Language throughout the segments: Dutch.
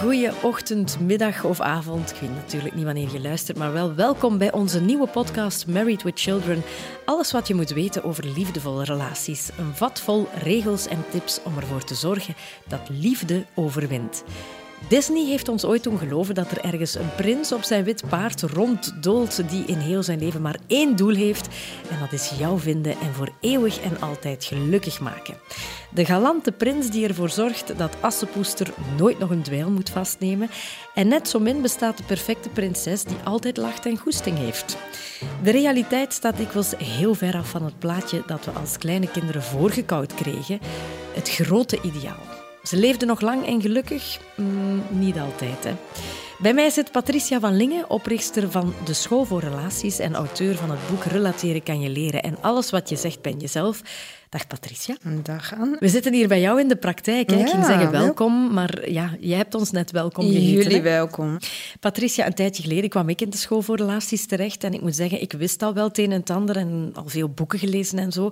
Goede ochtend, middag of avond. Ik weet natuurlijk niet wanneer je luistert, maar wel welkom bij onze nieuwe podcast Married with Children. Alles wat je moet weten over liefdevolle relaties. Een vat vol regels en tips om ervoor te zorgen dat liefde overwint. Disney heeft ons ooit doen geloven dat er ergens een prins op zijn wit paard ronddolt die in heel zijn leven maar één doel heeft en dat is jou vinden en voor eeuwig en altijd gelukkig maken. De galante prins die ervoor zorgt dat Assepoester nooit nog een dweil moet vastnemen en net zo min bestaat de perfecte prinses die altijd lacht en goesting heeft. De realiteit staat dikwijls heel ver af van het plaatje dat we als kleine kinderen voorgekoud kregen, het grote ideaal. Ze leefde nog lang en gelukkig? Mm, niet altijd. Hè. Bij mij zit Patricia van Lingen, oprichter van de School voor Relaties en auteur van het boek Relateren kan je leren. En alles wat je zegt ben jezelf. Dag Patricia. Dag aan. We zitten hier bij jou in de praktijk. Hè? ik ging Ja, zeggen wel- welkom, maar ja, jij hebt ons net welkom geheten. Jullie hè? welkom. Patricia, een tijdje geleden kwam ik in de School voor Relaties terecht. En ik moet zeggen, ik wist al wel het een en het ander en al veel boeken gelezen en zo.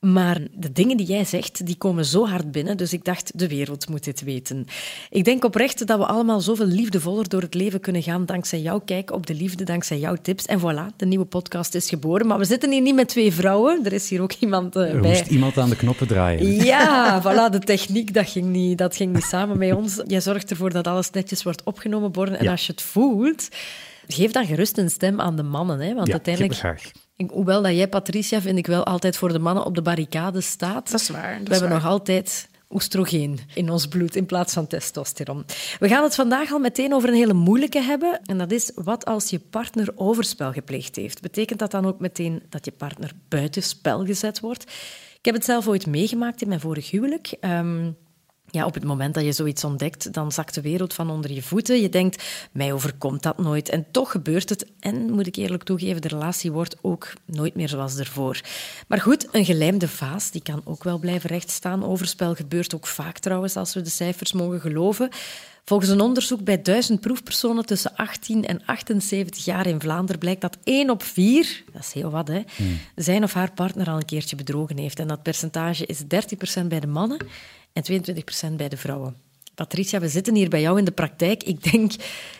Maar de dingen die jij zegt, die komen zo hard binnen. Dus ik dacht, de wereld moet dit weten. Ik denk oprecht dat we allemaal zoveel liefdevoller door het leven kunnen gaan dankzij jouw kijk op de liefde, dankzij jouw tips. En voilà, de nieuwe podcast is geboren. Maar we zitten hier niet met twee vrouwen. Er is hier ook iemand eh, Er bij. moest iemand aan de knoppen draaien. Ja, voilà, de techniek, dat ging, niet, dat ging niet samen met ons. Jij zorgt ervoor dat alles netjes wordt opgenomen worden. En Ja. als je het voelt, geef dan gerust een stem aan de mannen. Hè? Want Ja, uiteindelijk. Ik- hoewel dat jij, Patricia, vind ik wel altijd voor de mannen op de barricade staat. Dat is waar, dat we is hebben waar. nog altijd oestrogeen in ons bloed in plaats van testosteron. We gaan het vandaag al meteen over een hele moeilijke hebben. En dat is wat als je partner overspel gepleegd heeft. Betekent dat dan ook meteen dat je partner buitenspel gezet wordt? Ik heb het zelf ooit meegemaakt in mijn vorig huwelijk. Ehm, ja, op het moment dat je zoiets ontdekt, dan zakt de wereld van onder je voeten. Je denkt, mij overkomt dat nooit. En toch gebeurt het. En, moet ik eerlijk toegeven, de relatie wordt ook nooit meer zoals ervoor. Maar goed, een gelijmde vaas, die kan ook wel blijven rechtstaan. Overspel gebeurt ook vaak trouwens, als we de cijfers mogen geloven. Volgens een onderzoek bij duizend proefpersonen tussen 18 en 78 jaar in Vlaanderen blijkt dat 1 op 4, dat is heel wat, hè, zijn of haar partner al een keertje bedrogen heeft. En dat percentage is 30% bij de mannen en 22% bij de vrouwen. Patricia, we zitten hier bij jou in de praktijk. Ik denk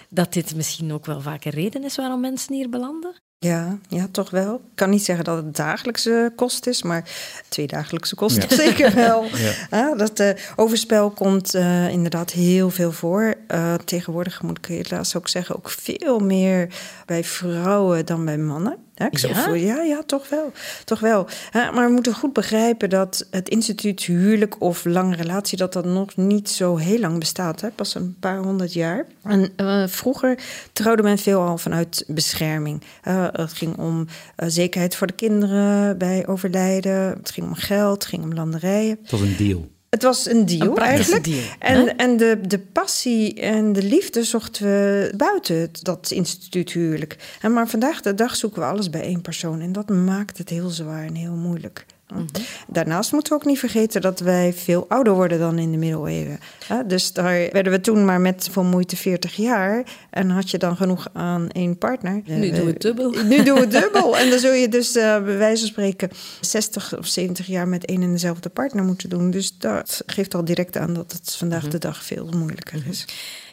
dat dit misschien ook wel vaak een reden is waarom mensen hier belanden. Ja, ja, toch wel. Ik kan niet zeggen dat het dagelijkse kost is, maar tweedagelijkse kost zeker wel. Ja, dat eh, overspel komt eh, inderdaad heel veel voor. Eh, tegenwoordig moet ik helaas ook zeggen, ook veel meer bij vrouwen dan bij mannen. Ja, ik Ja? ja, ja, toch wel. Toch wel. Hè, maar we moeten goed begrijpen dat het instituut huwelijk of lange relatie... dat dat nog niet zo heel lang bestaat. Hè? Pas een paar honderd jaar. En eh, vroeger trouwde men veelal vanuit bescherming. Eh, het ging om eh, zekerheid voor de kinderen bij overlijden. Het ging om geld, het ging om landerijen. Het was een deal. Het was een deal Een eigenlijk. deal, en en de, de passie en de liefde zochten we buiten dat instituut huwelijk. En maar vandaag de dag zoeken we alles bij één persoon. En dat maakt het heel zwaar en heel moeilijk. Mhm. Daarnaast moeten we ook niet vergeten dat wij veel ouder worden dan in de middeleeuwen. Dus daar werden we toen maar met voor moeite 40 jaar. En had je dan genoeg aan één partner. Nu doen we het dubbel. Nu doen we het dubbel. En dan zul je dus eh, bij wijze van spreken 60 of 70 jaar met één en dezelfde partner moeten doen. Dus dat geeft al direct aan dat het vandaag Mhm. de dag veel moeilijker is.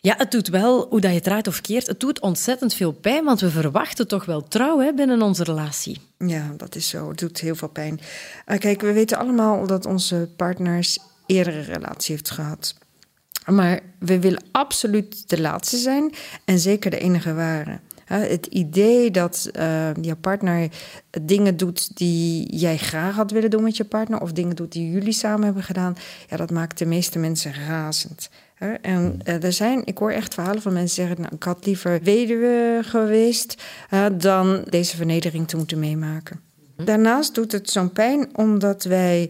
Ja, het doet wel, hoe dat je het draait of keert, het doet ontzettend veel pijn, want we verwachten toch wel trouw hè, binnen onze relatie. Ja, dat is zo. Het doet heel veel pijn. Eh, kijk, we weten allemaal dat onze partners eerdere relatie heeft gehad. Maar we willen absoluut de laatste zijn en zeker de enige ware. Het idee dat eh, je partner dingen doet die jij graag had willen doen met je partner, of dingen doet die jullie samen hebben gedaan, ja, dat maakt de meeste mensen razend. En eh, er zijn, ik hoor echt verhalen van mensen zeggen: nou, ik had liever weduwe geweest dan deze vernedering te moeten meemaken. Daarnaast doet het zo'n pijn omdat wij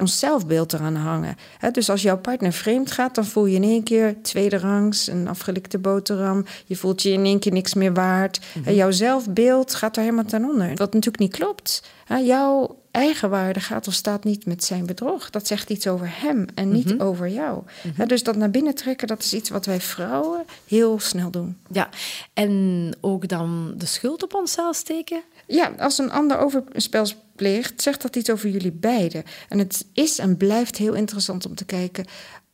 ons zelfbeeld eraan hangen. Dus als jouw partner vreemd gaat, dan voel je in één keer tweede rangs, een afgelikte boterham. Je voelt je in één keer niks meer waard. En jouw zelfbeeld gaat er helemaal ten onder. Wat natuurlijk niet klopt. Jouw eigen waarde gaat of staat niet met zijn bedrog. Dat zegt iets over hem en niet over jou. Hè, dus dat naar binnen trekken, dat is iets wat wij vrouwen heel snel doen. Ja, en ook dan de schuld op onszelf steken? Ja, als een ander overspel pleegt, zegt dat iets over jullie beiden. En het is en blijft heel interessant om te kijken,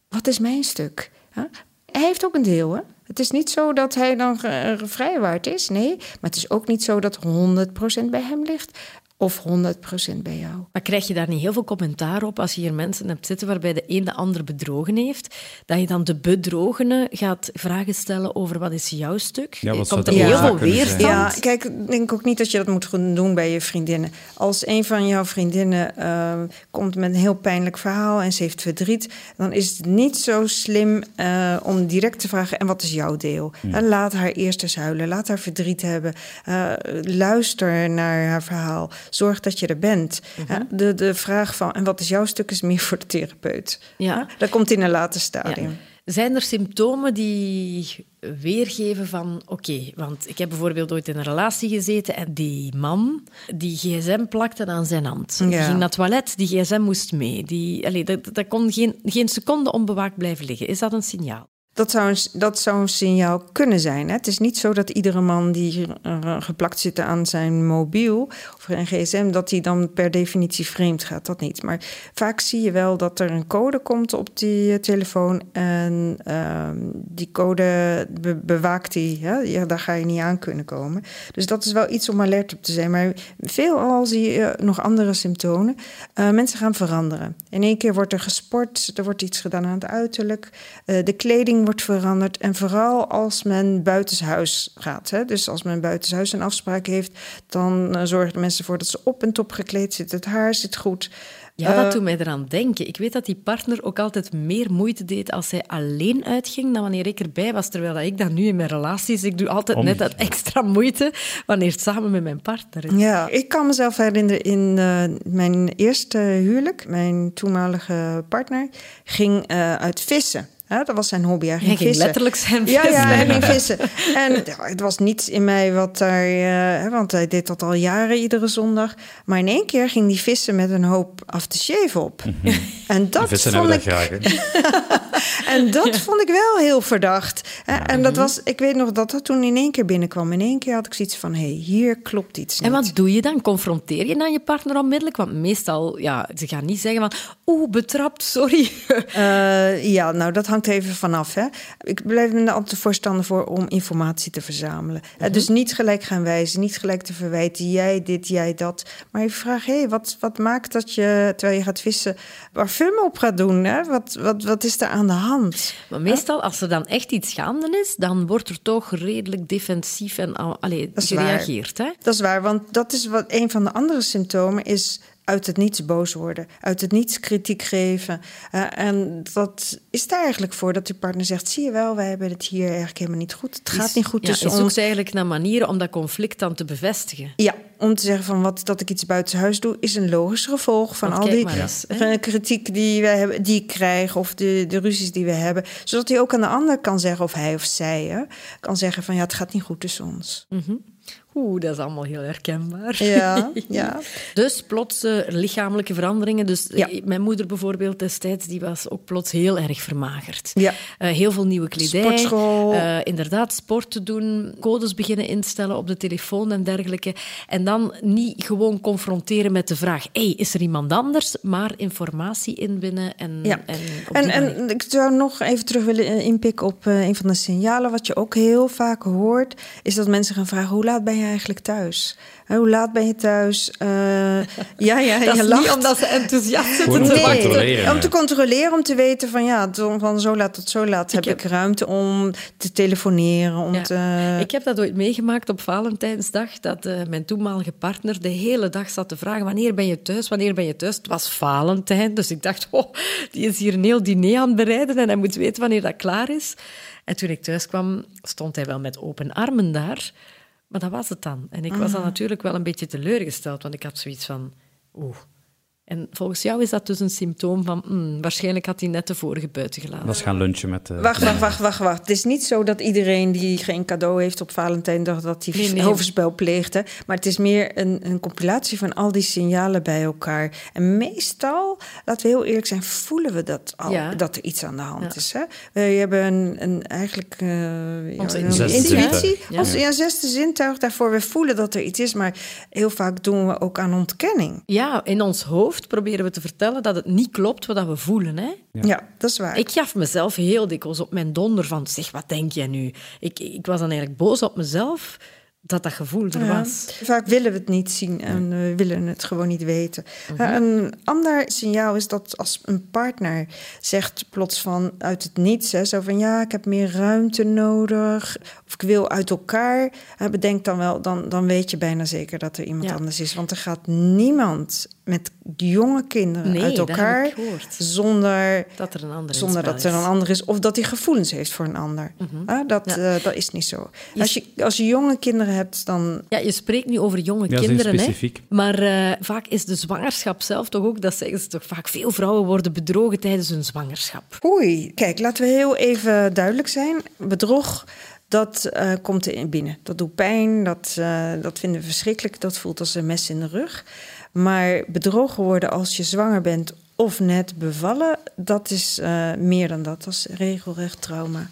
wat is mijn stuk? Hij heeft ook een deel, hè? Het is niet zo dat hij dan vrijwaard is, nee. Maar het is ook niet zo dat 100% bij hem ligt of 100% bij jou. Maar krijg je daar niet heel veel commentaar op als je hier mensen hebt zitten waarbij de een de ander bedrogen heeft, dat je dan de bedrogene gaat vragen stellen over wat is jouw stuk? Ja, wat Komt er heel veel weerstand? Ja, kijk, ik denk ook niet dat je dat moet doen bij je vriendinnen. Als een van jouw vriendinnen eh, komt met een heel pijnlijk verhaal en ze heeft verdriet, dan is het niet zo slim eh, om direct te vragen: en wat is jouw deel? Eh, laat haar eerst eens huilen, laat haar verdriet hebben, Eh, luister naar haar verhaal, zorg dat je er bent. Eh, de, de vraag van: en wat is jouw stuk is meer voor de therapeut. Ja. Dat komt in een later Ja. stadium. Zijn er symptomen die weergeven van... Oké, want ik heb bijvoorbeeld ooit in een relatie gezeten en die man, die gsm plakte aan zijn hand. Die Ja. ging naar het toilet, die gsm moest mee. Die, allee, dat, dat kon geen, geen seconde onbewaakt blijven liggen. Is dat een signaal? Dat zou, een, dat zou een signaal kunnen zijn. Hè? Het is niet zo dat iedere man die eh, geplakt zit aan zijn mobiel of een gsm, dat hij dan per definitie vreemd gaat. Dat niet. Maar vaak zie je wel dat er een code komt op die eh, telefoon en ehm, die code be- bewaakt hij. Ja, daar ga je niet aan kunnen komen. Dus dat is wel iets om alert op te zijn. Maar veelal zie je eh, nog andere symptomen. Mensen gaan veranderen. In één keer wordt er gesport, er wordt iets gedaan aan het uiterlijk. De kleding wordt veranderd. En vooral als men buitenshuis gaat. Hè? Dus als men buitenshuis een afspraak heeft, dan eh, zorgen de mensen ervoor dat ze op en top gekleed zitten. Het haar zit goed. Ja, dat Eh, doet mij eraan denken. Ik weet dat die partner ook altijd meer moeite deed als zij alleen uitging dan wanneer ik erbij was. Terwijl dat ik dat nu in mijn relaties, ik doe altijd net dat extra moeite wanneer het samen met mijn partner is. Ja, ik kan mezelf herinneren in eh, mijn eerste huwelijk. Mijn toenmalige partner ging eh, uit vissen. Hè, dat was zijn hobby. Hij ging, Hij ging vissen. letterlijk zijn Ja, ja, vissen. hij ging vissen. En ja, het was niets in mij wat daar... eh, hè, want hij deed dat al jaren, iedere zondag. Maar in één keer ging hij vissen met een hoop aftershave op. En dat Vissen vond dat ik... graag. En dat vond ik wel heel verdacht. Hè, En dat was, ik weet nog dat dat toen in één keer binnenkwam. In één keer had ik zoiets van, hé, hey, hier klopt iets niet. En wat doe je dan? Confronteer je dan je partner onmiddellijk? Want meestal, ja, ze gaan niet zeggen van... Oeh, betrapt, sorry. Eh, ja, nou, dat hangt even vanaf. Hè. Ik blijf me altijd voorstander voor om informatie te verzamelen. Eh, dus niet gelijk gaan wijzen, niet gelijk te verwijten. Jij dit, jij dat. Maar je vraagt, hé, wat, wat maakt dat je, terwijl je gaat vissen, parfum op gaat doen? Hè? Wat, wat, wat is er aan de hand? Maar meestal, als er dan echt iets gaande is, dan wordt er toch redelijk defensief en al- allee, Dat is waar. gereageerd. Hè? Dat is waar, want dat is wat een van de andere symptomen is uit het niets boos worden, uit het niets kritiek geven. Eh, en dat is daar eigenlijk voor dat je partner zegt: zie je wel, wij hebben het hier eigenlijk helemaal niet goed. Het gaat Is- niet goed ja, tussen je ons. zoekt eigenlijk naar manieren om dat conflict dan te bevestigen. Ja, om te zeggen van wat dat ik iets buitenshuis doe, is een logisch gevolg van Want al die eens, eh, kritiek die wij hebben, die ik krijg, of de, de ruzies die we hebben. Zodat hij ook aan de ander kan zeggen, of hij of zij hè, kan zeggen van ja, het gaat niet goed tussen ons. Oeh, dat is allemaal heel herkenbaar. Ja, ja. Dus plots eh, lichamelijke veranderingen. Dus eh, Ja. mijn moeder bijvoorbeeld destijds, die was ook plots heel erg vermagerd. Ja. Eh, heel veel nieuwe kledij. Sportschool. inderdaad, sport te doen, codes beginnen instellen op de telefoon en dergelijke. En dan niet gewoon confronteren met de vraag, hey, is er iemand anders? Maar informatie inwinnen en, Ja. en En, en ik zou nog even terug willen inpikken op een van de signalen. Wat je ook heel vaak hoort, is dat mensen gaan vragen: hoe laat ben je eigenlijk thuis? Hoe laat ben je thuis? Eh, ja, ja, Dat je is lacht. niet omdat ze enthousiast zitten te om te wachten. controleren. om te controleren, om te weten van ja, van zo laat tot zo laat heb heb- ik ruimte om te telefoneren. Om Ja. te... Ik heb dat ooit meegemaakt op Valentijnsdag, dat eh, mijn toenmalige partner de hele dag zat te vragen wanneer ben je thuis, wanneer ben je thuis. Het was Valentijn, dus ik dacht, oh, die is hier een heel diner aan het bereiden en hij moet weten wanneer dat klaar is. En toen ik thuis kwam, stond hij wel met open armen daar, maar dat was het dan. En ik was dan natuurlijk wel een beetje teleurgesteld, want ik had zoiets van, oeh, En volgens jou is dat dus een symptoom van... hmm, waarschijnlijk had hij net de vorige buiten gelaten. Dat is gaan lunchen met de... Wacht, wacht, wacht, wacht, wacht. Het is niet zo dat iedereen die geen cadeau heeft op Valentijndag... dat hij Nee, nee. overspel pleegde. Maar het is meer een, een compilatie van al die signalen bij elkaar. En meestal, laten we heel eerlijk zijn... voelen we dat al, Ja. dat er iets aan de hand Ja. is. Hè? We hebben een, een eigenlijk... eh, ja, Onze een intuïtie? Ja. Als ja, zesde zintuig daarvoor. We voelen dat er iets is. Maar heel vaak doen we ook aan ontkenning. Ja, in ons hoofd proberen we te vertellen dat het niet klopt wat we voelen. Hè? Ja, dat is waar. Ik gaf mezelf heel dikwijls op mijn donder van... Zeg, wat denk jij nu? Ik, ik was dan eigenlijk boos op mezelf dat dat gevoel er Ja, was. Vaak willen we het niet zien en we willen het gewoon niet weten. Uh, Een ander signaal is dat als een partner zegt plots van uit het niets, hè, zo van ja, ik heb meer ruimte nodig of ik wil uit elkaar, uh, bedenk dan wel, dan, dan weet je bijna zeker dat er iemand Ja. anders is. Want er gaat niemand met jonge kinderen Nee, uit dat heb elkaar ik gehoord. zonder Dat er een ander zonder dat er is. een ander is of dat hij gevoelens heeft voor een ander. Ah, dat, Ja. eh, dat is niet zo. Als je, als je jonge kinderen hebt, dan Ja, je spreekt nu over jonge Ja, kinderen, hè? specifiek. maar eh, vaak is de zwangerschap zelf toch ook, dat zeggen ze toch vaak, veel vrouwen worden bedrogen tijdens hun zwangerschap. Oei, kijk, laten we heel even duidelijk zijn. Bedrog, dat eh, komt erin binnen. Dat doet pijn, dat, eh, dat vinden we verschrikkelijk. Dat voelt als een mes in de rug. Maar bedrogen worden als je zwanger bent of net bevallen... dat is eh, meer dan dat. Dat is regelrecht trauma.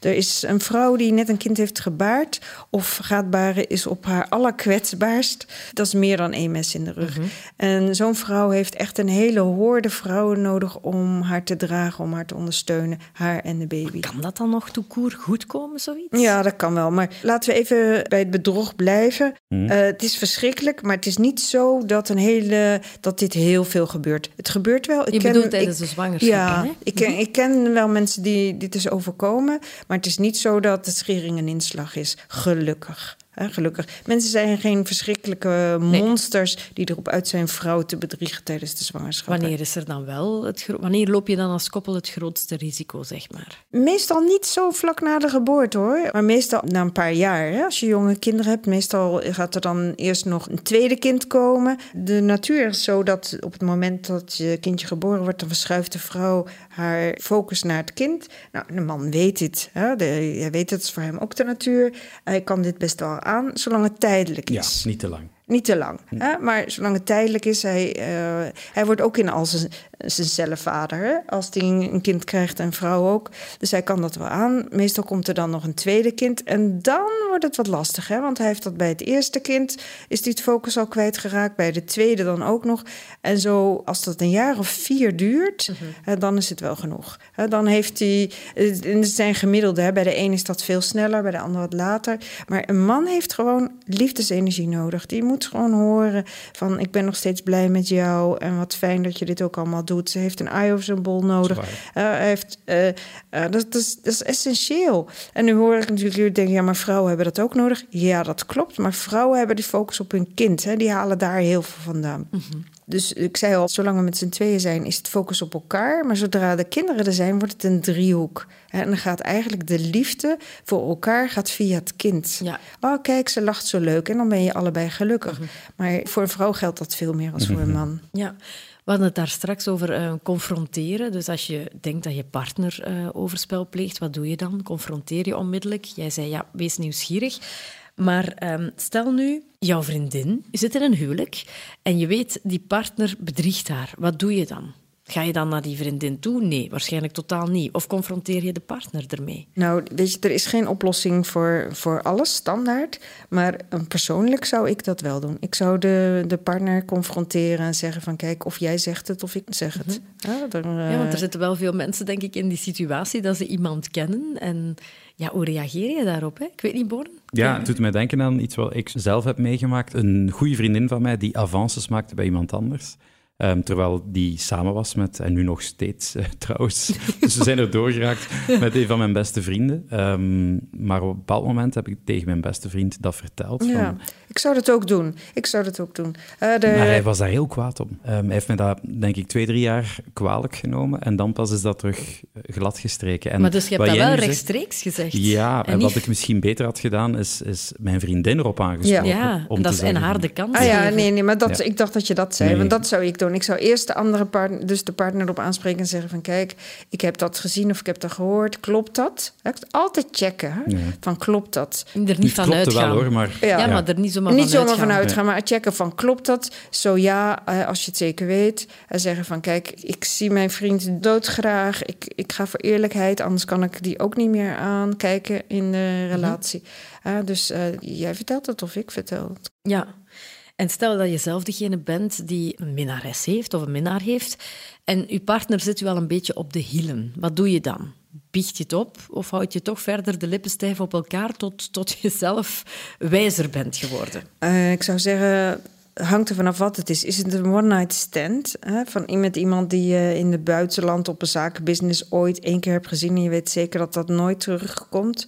Er is een vrouw die net een kind heeft gebaard of gaat baren, is op haar allerkwetsbaarst. Dat is meer dan één mes in de rug. En zo'n vrouw heeft echt een hele hoorde vrouwen nodig om haar te dragen, om haar te ondersteunen, haar en de baby. Kan dat dan nog toekoer goed komen, zoiets? Ja, dat kan wel. Maar laten we even bij het bedrog blijven. Eh, het is verschrikkelijk, maar het is niet zo dat, een hele, dat dit heel veel gebeurt. Het gebeurt wel. Ik Je ken- bedoelt tijdens ik- de zwangerschap, Ja, hè? ik ken, ik ken wel mensen die dit is overkomen. Maar het is niet zo dat het schering een inslag is. Gelukkig. Gelukkig. Mensen zijn geen verschrikkelijke Nee. monsters die erop uit zijn vrouw te bedriegen tijdens de zwangerschap. Wanneer is er dan wel het wanneer loop je dan als koppel het grootste risico, zeg maar? Meestal niet zo vlak na de geboorte hoor. Maar meestal na een paar jaar. Hè? Als je jonge kinderen hebt, meestal gaat er dan eerst nog een tweede kind komen. De natuur is zo dat op het moment dat je kindje geboren wordt, dan verschuift de vrouw haar focus naar het kind. Nou, de man weet dit. Hè? De, hij weet het is voor hem ook de natuur. Hij kan dit best wel aan, zolang het tijdelijk Ja, is. niet te lang. Niet te lang. Hè? Maar zolang het tijdelijk is, hij, eh, hij wordt ook in al zijn, zijn cellen vader. Hè? Als hij een kind krijgt, en vrouw ook. Dus hij kan dat wel aan. Meestal komt er dan nog een tweede kind. En dan wordt het wat lastig. Hè? Want hij heeft dat bij het eerste kind, is hij het focus al kwijtgeraakt. Bij de tweede dan ook nog. En zo, als dat een jaar of vier duurt, hè, dan is het wel genoeg. Hè? Dan heeft hij, het zijn gemiddelde. Hè? Bij de een is dat veel sneller, bij de ander wat later. Maar een man heeft gewoon liefdesenergie nodig. Die moet gewoon horen van ik ben nog steeds blij met jou en wat fijn dat je dit ook allemaal doet. Ze heeft een eye over zijn bol nodig. Dat Eh, heeft, eh, eh, dat, dat, is, dat is essentieel. En nu hoor ik natuurlijk jullie denken, ja, maar vrouwen hebben dat ook nodig. Ja, dat klopt. Maar vrouwen hebben die focus op hun kind. Hè. Die halen daar heel veel vandaan. Dus ik zei al, zolang we met z'n tweeën zijn, is het focus op elkaar. Maar zodra de kinderen er zijn, wordt het een driehoek. Hè, En dan gaat eigenlijk de liefde voor elkaar gaat via het kind. Ja. Oh, kijk, ze lacht zo leuk. En dan ben je allebei gelukkig. Maar voor een vrouw geldt dat veel meer als voor een man. Ja, hadden het daar straks over eh, confronteren. Dus als je denkt dat je partner eh, overspel pleegt, wat doe je dan? Confronteer je onmiddellijk? Jij zei ja, wees nieuwsgierig. Maar ehm, stel nu, jouw vriendin zit in een huwelijk en je weet, die partner bedriegt haar. Wat doe je dan? Ga je dan naar die vriendin toe? Nee, waarschijnlijk totaal niet. Of confronteer je de partner ermee? Nou, weet je, er is geen oplossing voor, voor alles, standaard. Maar eh, persoonlijk zou ik dat wel doen. Ik zou de, de partner confronteren en zeggen van... kijk, of jij zegt het of ik zeg het. Ja, dan, eh, Ja, want er zitten wel veel mensen, denk ik, in die situatie dat ze iemand kennen. En ja, hoe reageer je daarop? Hè? Ik weet niet, Born. Ja, het doet mij denken aan iets wat ik zelf heb meegemaakt. Een goede vriendin van mij die avances maakte bij iemand anders. Ehm, terwijl die samen was met, en nu nog steeds eh, trouwens. dus we zijn er doorgeraakt met een van mijn beste vrienden. Ehm, maar op een bepaald moment heb ik tegen mijn beste vriend dat verteld. ja, Van, ik zou dat ook doen. Ik zou dat ook doen. Eh, de, Maar hij was daar heel kwaad om. Ehm, hij heeft me dat, denk ik, twee, drie jaar kwalijk genomen. En dan pas is dat terug eh, gladgestreken. En maar dus je hebt dat wel zegt- rechtstreeks gezegd. Ja, en, niet- wat ik misschien beter had gedaan, is, is mijn vriendin erop aangesproken. Ja, om en, dat te is, en zeggen haar de kans Ah ja, nee, nee, maar dat, Ja. ik dacht dat je dat zei. Nee. Want dat zou ik doen. Persoon. Ik zou eerst de andere partner, dus de partner erop aanspreken en zeggen van kijk, ik heb dat gezien of ik heb dat gehoord. Klopt dat? Altijd checken. Hè? Van klopt dat? Er niet van uitgaan. wel hoor, maar... Ja, maar er niet zomaar Niet van zomaar uitgaan. vanuit gaan, maar checken van klopt dat? Zo ja, eh, als je het zeker weet. En zeggen van kijk, ik zie mijn vriend doodgraag. Ik, ik ga voor eerlijkheid, anders kan ik die ook niet meer aankijken in de relatie. Eh, dus eh, jij vertelt het of ik vertel het. Ja. En stel dat je zelf degene bent die een minnares heeft of een minnaar heeft en je partner zit wel een beetje op de hielen. Wat doe je dan? Biecht je het op of houd je toch verder de lippen stijf op elkaar tot, tot je zelf wijzer bent geworden? Eh, ik zou zeggen, hangt er vanaf wat het is. Is het een one-night stand hè, van met iemand die je in het buitenland op een zakenbusiness ooit één keer hebt gezien en je weet zeker dat dat nooit terugkomt?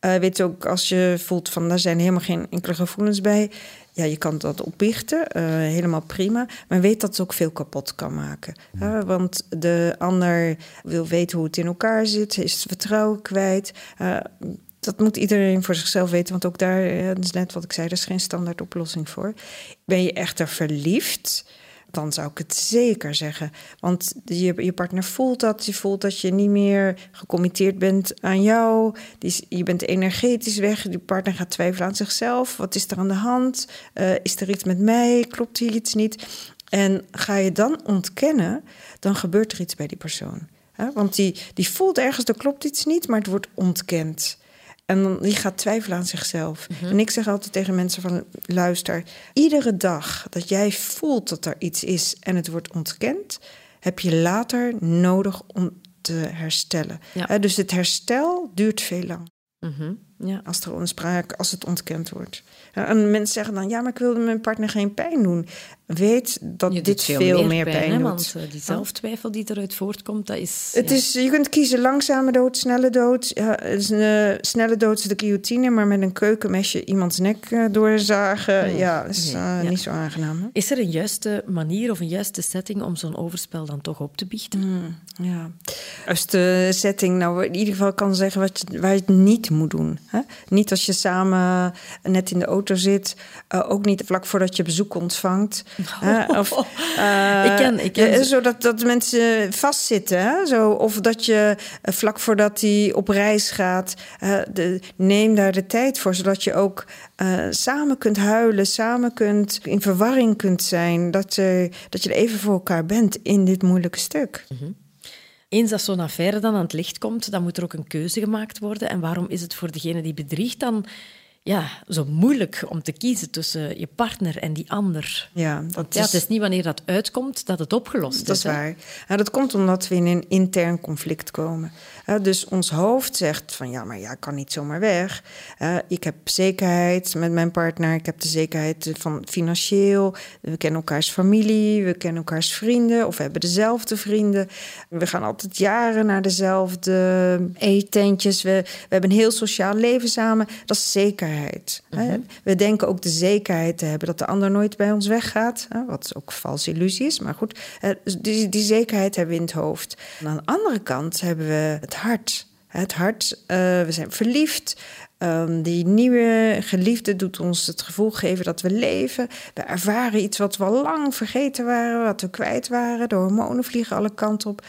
Eh weet ook als je voelt van daar zijn helemaal geen enkele gevoelens bij. Ja, je kan dat opbiechten, eh, helemaal prima. Maar weet dat het ook veel kapot kan maken. hè, want de ander wil weten hoe het in elkaar zit, is het vertrouwen kwijt. Eh, dat moet iedereen voor zichzelf weten, want ook daar, dat is net wat ik zei, er is geen standaard oplossing voor. Ben je echter verliefd, dan zou ik het zeker zeggen. Want je, je partner voelt dat, je voelt dat je niet meer gecommitteerd bent aan jou. Die je bent energetisch weg, je partner gaat twijfelen aan zichzelf. Wat is er aan de hand? Eh, is er iets met mij? Klopt hier iets niet? En ga je dan ontkennen, dan gebeurt er iets bij die persoon. Want die, die voelt ergens, er klopt iets niet, maar het wordt ontkend. En dan, die gaat twijfelen aan zichzelf. En ik zeg altijd tegen mensen van... luister, iedere dag dat jij voelt dat er iets is... en het wordt ontkend... heb je later nodig om te herstellen. Ja. Dus het herstel duurt veel lang. Mhm. Ja. Als er onspraak, als het ontkend wordt. En mensen zeggen dan, ja, maar ik wilde mijn partner geen pijn doen. Weet dat Je dit veel, meer pijn, hè, doet. Want eh, die zelftwijfel die eruit voortkomt, dat is... Het ja. is, je kunt kiezen langzame dood, snelle dood. Ja, een, eh, snelle dood is de guillotine, maar met een keukenmesje iemands nek eh, doorzagen. ja, is nee, niet zo aangenaam. Hè? Is er een juiste manier of een juiste setting om zo'n overspel dan toch op te biechten? Mm. Ja. Als de setting nou in ieder geval kan zeggen wat je, waar je het niet moet doen. Hè? Niet als je samen net in de auto zit. eh, ook niet vlak voordat je bezoek ontvangt. hè? Of, eh, Ik ken- ik ken ja, ze- zodat dat mensen vastzitten. Hè? Zo, of dat je eh, vlak voordat hij op reis gaat... eh, de, neem daar de tijd voor, zodat je ook eh, samen kunt huilen... samen kunt, in verwarring kunt zijn. Dat, eh, dat je er even voor elkaar bent in dit moeilijke stuk. Eens dat zo'n affaire dan aan het licht komt, dan moet er ook een keuze gemaakt worden. En waarom is het voor degene die bedriegt dan ja, zo moeilijk om te kiezen tussen je partner en die ander? Ja, dat Ja, is, het is niet wanneer dat uitkomt dat het opgelost dat is. is hè? waar. Ja, dat komt omdat we in een intern conflict komen. Dus ons hoofd zegt van ja, maar ja, ik kan niet zomaar weg. Ik heb zekerheid met mijn partner. Ik heb de zekerheid van financieel. We kennen elkaars familie. We kennen elkaars vrienden. Of we hebben dezelfde vrienden. We gaan altijd jaren naar dezelfde eetentjes. We, we hebben een heel sociaal leven samen. Dat is zekerheid. hè. We denken ook de zekerheid te hebben dat de ander nooit bij ons weggaat. hè, Wat ook valse illusie is. Maar goed, dus die, die zekerheid hebben we in het hoofd. En aan de andere kant hebben we het hart. Het hart, eh, we zijn verliefd. Ehm, die nieuwe geliefde doet ons het gevoel geven dat we leven. We ervaren iets wat we al lang vergeten waren, wat we kwijt waren. De hormonen vliegen alle kanten op.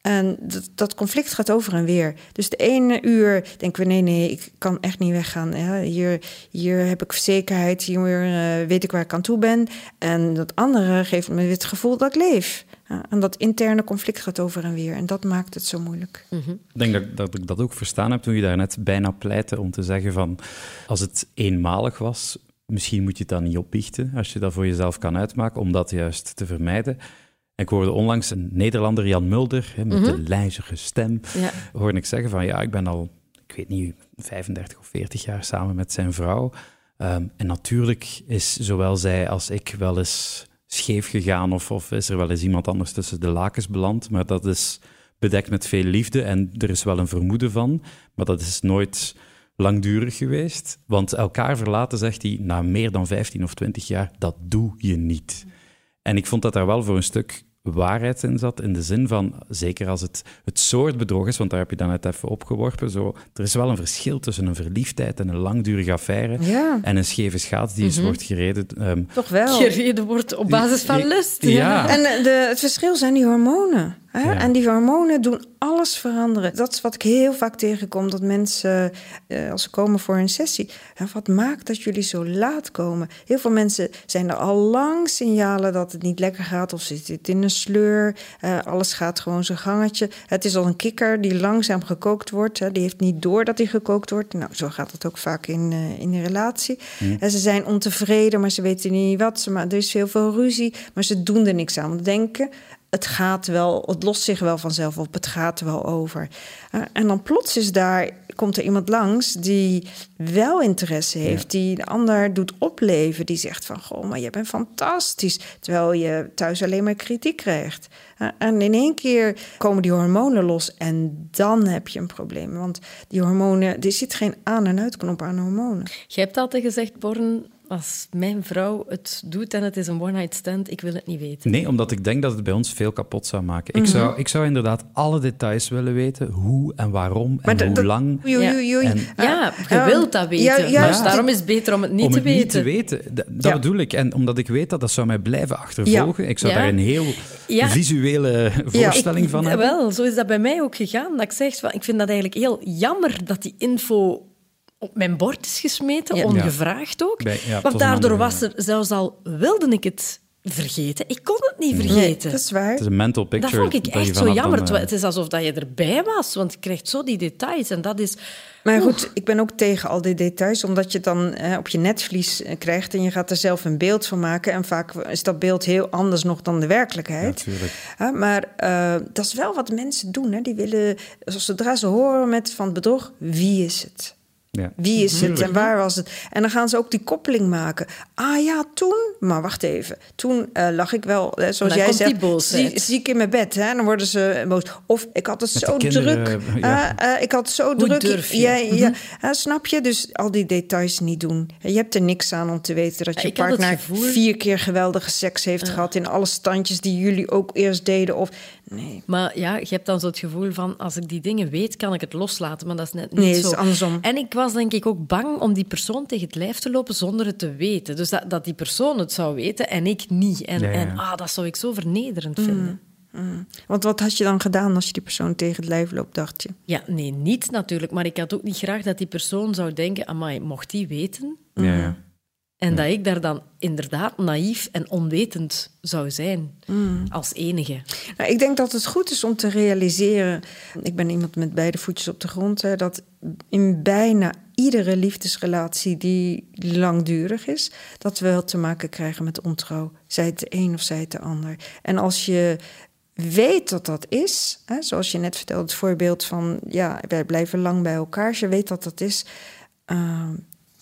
En dat, dat conflict gaat over en weer. Dus de ene uur denken we: nee, nee, ik kan echt niet weggaan. Hier, hier heb ik zekerheid, hier eh, weet ik waar ik aan toe ben. En dat andere geeft me het gevoel dat ik leef. Ja, en dat interne conflict gaat over en weer. En dat maakt het zo moeilijk. Mhm. Ik denk dat, dat ik dat ook verstaan heb toen je daarnet bijna pleitte om te zeggen van als het eenmalig was, misschien moet je het dan niet opbiechten als je dat voor jezelf kan uitmaken, om dat juist te vermijden. En ik hoorde onlangs een Nederlander, Jan Mulder, hè, met de lijzige stem, Ja. hoorde ik zeggen van ja, ik ben al, ik weet niet, 35 of 40 jaar samen met zijn vrouw. Ehm, en natuurlijk is zowel zij als ik wel eens scheef gegaan of, of is er wel eens iemand anders tussen de lakens beland. Maar dat is bedekt met veel liefde en er is wel een vermoeden van. Maar dat is nooit langdurig geweest. Want elkaar verlaten, zegt hij, na meer dan 15 of 20 jaar, dat doe je niet. En ik vond dat daar wel voor een stuk waarheid in zat. In de zin van, zeker als het het soort bedrog is, want daar heb je dan net even opgeworpen. Zo, er is wel een verschil tussen een verliefdheid en een langdurige affaire. Ja. En een scheve schaats die eens wordt gereden. ehm, Toch wel. Gereden wordt op basis van lust. Ja. En de, het verschil zijn die hormonen. Hè? Ja. En die hormonen doen alles veranderen. Dat is wat ik heel vaak tegenkom. Dat mensen, eh, als ze komen voor een sessie... wat maakt dat jullie zo laat komen? Heel veel mensen zijn er al lang signalen dat het niet lekker gaat... of ze zitten in een sleur. eh, alles gaat gewoon zijn gangetje. Het is al een kikker die langzaam gekookt wordt. Hè? Die heeft niet door dat hij gekookt wordt. Nou, zo gaat het ook vaak in, eh, in een relatie. En ze zijn ontevreden, maar ze weten niet wat. Ze, maar er is heel veel ruzie, maar ze doen er niks aan. Want denken, het gaat wel, het lost zich wel vanzelf op, het gaat wel over. Uh, en dan plots is daar, komt er iemand langs die wel interesse heeft, die de ander doet opleven, die zegt van, goh, maar je bent fantastisch, terwijl je thuis alleen maar kritiek krijgt. Uh, en in één keer komen die hormonen los en dan heb je een probleem, want die hormonen, er zit geen aan- en uitknop aan hormonen. Je hebt altijd gezegd, Born, als mijn vrouw het doet en het is een one-night stand, ik wil het niet weten. Nee, omdat ik denk dat het bij ons veel kapot zou maken. Ik, zou, ik zou inderdaad alle details willen weten. Hoe en waarom en hoe lang. Oei. En- Ja, je eh, wilt dat weten. ja, maar daarom is het beter om het niet om te het niet te weten. weten. Dat, dat Ja. bedoel ik. En omdat ik weet dat, dat zou mij blijven achtervolgen. Ik zou Ja. daar een heel Ja. visuele voorstelling van Ik- hebben. Wel, zo is dat bij mij ook gegaan. Dat ik zeg, van, ik vind dat eigenlijk heel jammer dat die info op mijn bord is gesmeten, Ja. ongevraagd ook. Bij- ja, Want daardoor andere- was er, zelfs al wilde ik het vergeten, ik kon het niet Nee, vergeten. dat is waar. Het is een mental Dat picture. vond ik echt zo jammer. dan, eh, Het is alsof dat je erbij was, want je krijgt zo die details. En dat is... Maar goed, ik ben ook tegen al die details, omdat je het dan eh, op je netvlies eh, krijgt en je gaat er zelf een beeld van maken. En vaak is dat beeld heel anders nog dan de werkelijkheid. Natuurlijk. Ja, maar eh, dat is wel wat mensen doen. Hè. Die willen, zodra ze horen met van het bedrog, wie is het? Ja. Wie is het en waar was het? En dan gaan ze ook die koppeling maken. Ah ja, toen, maar wacht even. Toen eh, lag ik wel, eh, zoals jij zegt, zie- ziek in mijn bed. Hè? Dan worden ze boos. Of ik had het Met zo kinderen, druk. ja. Eh, eh, ik had het zo druk. durf je? Ja, ja, eh, snap je? Dus al die details niet doen. Je hebt er niks aan om te weten dat je partner vier keer geweldige seks heeft gehad in alle standjes die jullie ook eerst deden. Of nee. Maar ja, je hebt dan zo het gevoel van, als ik die dingen weet, kan ik het loslaten. Maar dat is net niet Nee, zo. is andersom. En ik was denk ik ook bang om die persoon tegen het lijf te lopen zonder het te weten. Dus dat, dat die persoon het zou weten en ik niet. En, Ja, ja. en ah, dat zou ik zo vernederend Mm. vinden. Want wat had je dan gedaan als je die persoon tegen het lijf loopt, dacht je? Ja, nee, niet natuurlijk. Maar ik had ook niet graag dat die persoon zou denken, amai, mocht die weten? Ja, ja. En dat ik daar dan inderdaad naïef en onwetend zou zijn. Mm. Als enige. Nou, ik denk dat het goed is om te realiseren. Ik ben iemand met beide voetjes op de grond. Hè, dat in bijna iedere liefdesrelatie die langdurig is, dat we wel te maken krijgen met ontrouw. Zij het de een of zij het de ander. En als je weet dat dat is, hè, zoals je net vertelde, het voorbeeld van ja, wij blijven lang bij elkaar. Als je weet dat dat is, uh,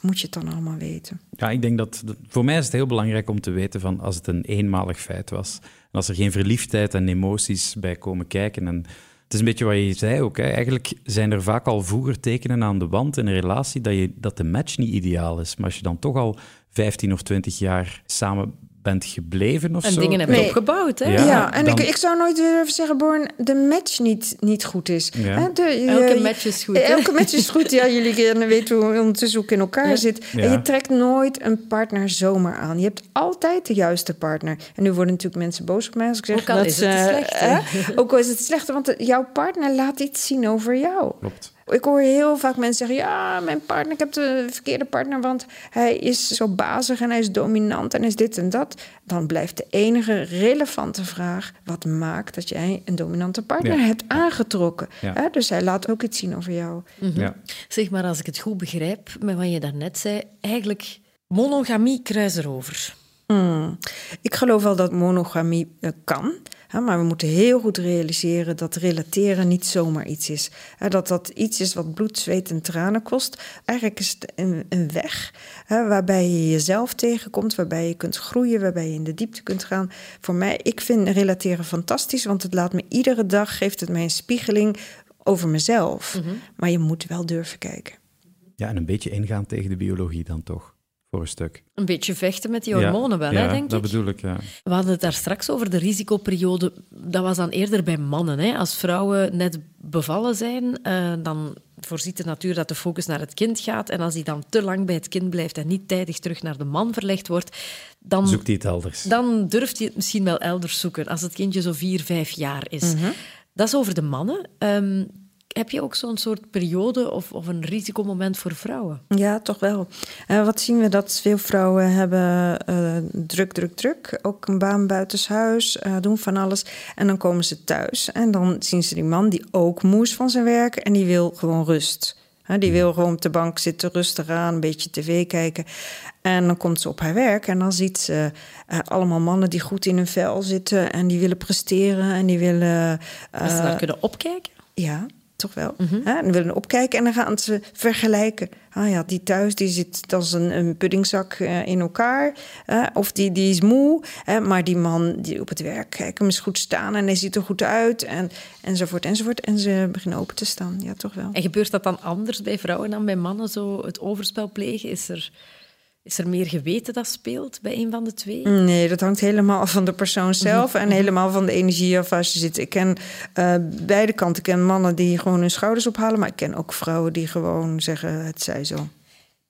moet je het dan allemaal weten. Ja, ik denk dat, voor mij is het heel belangrijk om te weten van als het een eenmalig feit was. En als er geen verliefdheid en emoties bij komen kijken. En het is een beetje wat je zei ook. Eigenlijk zijn er vaak al vroeger tekenen aan de wand in een relatie dat, je, dat de match niet ideaal is. Maar als je dan toch al 15 of 20 jaar samen bent gebleven of en zo. dingen hebben Nee. opgebouwd. Hè? Ja. Ja, en dan- ik, ik zou nooit durven zeggen, Born, de match niet, niet goed is. Ja. De- Elke match is goed? Elke match is goed. Ja, jullie kennen- weten hoe ondertussen ook in elkaar Ja. zit. Ja. En je trekt nooit een partner zomaar aan. Je hebt altijd de juiste partner. En nu worden natuurlijk mensen boos op mij als ik zeg Ook al dat is het eh, hè, ook al is het slechte, want de- jouw partner laat iets zien over jou. Klopt. Ik hoor heel vaak mensen zeggen: Ja, mijn partner, ik heb de verkeerde partner, want hij is zo bazig en hij is dominant en is dit en dat. Dan blijft de enige relevante vraag: wat maakt dat jij een dominante partner Ja. hebt aangetrokken? Ja. Dus hij laat ook iets zien over jou. Ja. Zeg maar, als ik het goed begrijp met wat je daarnet zei, eigenlijk monogamie kruis erover. Hmm. Ik geloof wel dat monogamie eh, kan. Hè, maar we moeten heel goed realiseren dat relateren niet zomaar iets is. Hè, dat dat iets is wat bloed, zweet en tranen kost. Eigenlijk is het een, een weg hè, waarbij je jezelf tegenkomt, waarbij je kunt groeien, waarbij je in de diepte kunt gaan. Voor mij, ik vind relateren fantastisch, want het laat me iedere dag, geeft het mij een spiegeling over mezelf. Maar je moet wel durven kijken. ja, en een beetje ingaan tegen de biologie dan toch. Voor een stuk. Een beetje vechten met die Ja, hormonen wel, ja, hè, denk dat ik. bedoel ik, ja. We hadden het daar straks over, de risicoperiode. Dat was dan eerder bij mannen. Hè. Als vrouwen net bevallen zijn, eh, dan voorziet de natuur dat de focus naar het kind gaat. En als die dan te lang bij het kind blijft en niet tijdig terug naar de man verlegd wordt, dan, Zoekt hij het elders. dan durft hij het misschien wel elders zoeken. Als het kindje zo vier, vijf jaar is. Dat is over de mannen. Ehm, heb je ook zo'n soort periode of, of een risicomoment voor vrouwen? Ja, toch wel. Eh, wat zien we? Dat veel vrouwen hebben eh, druk, druk, druk. Ook een baan buitenshuis, eh doen van alles. En dan komen ze thuis en dan zien ze die man die ook moe is van zijn werk... en die wil gewoon rust. Die wil gewoon op de bank zitten, rustig aan, een beetje tv kijken. En dan komt ze op haar werk en dan ziet ze allemaal mannen die goed in hun vel zitten... en die willen presteren en die willen... Als ze eh, daar kunnen opkijken? ja, toch wel. Hè? En willen opkijken en dan gaan ze vergelijken. Ah ja, die thuis die zit als een, een puddingzak eh, in elkaar. of die, die is moe. maar die man die op het werk, kijk hem eens goed staan en hij ziet er goed uit. En, enzovoort, enzovoort. En ze beginnen open te staan. Ja, toch wel. En gebeurt dat dan anders bij vrouwen dan bij mannen, zo het overspel plegen? Is er, is er meer geweten dat speelt bij een van de twee? Nee, dat hangt helemaal af van de persoon zelf en helemaal van de energie af waar ze zitten. Ik ken eh, beide kanten. Ik ken mannen die gewoon hun schouders ophalen, maar ik ken ook vrouwen die gewoon zeggen: het zij zo.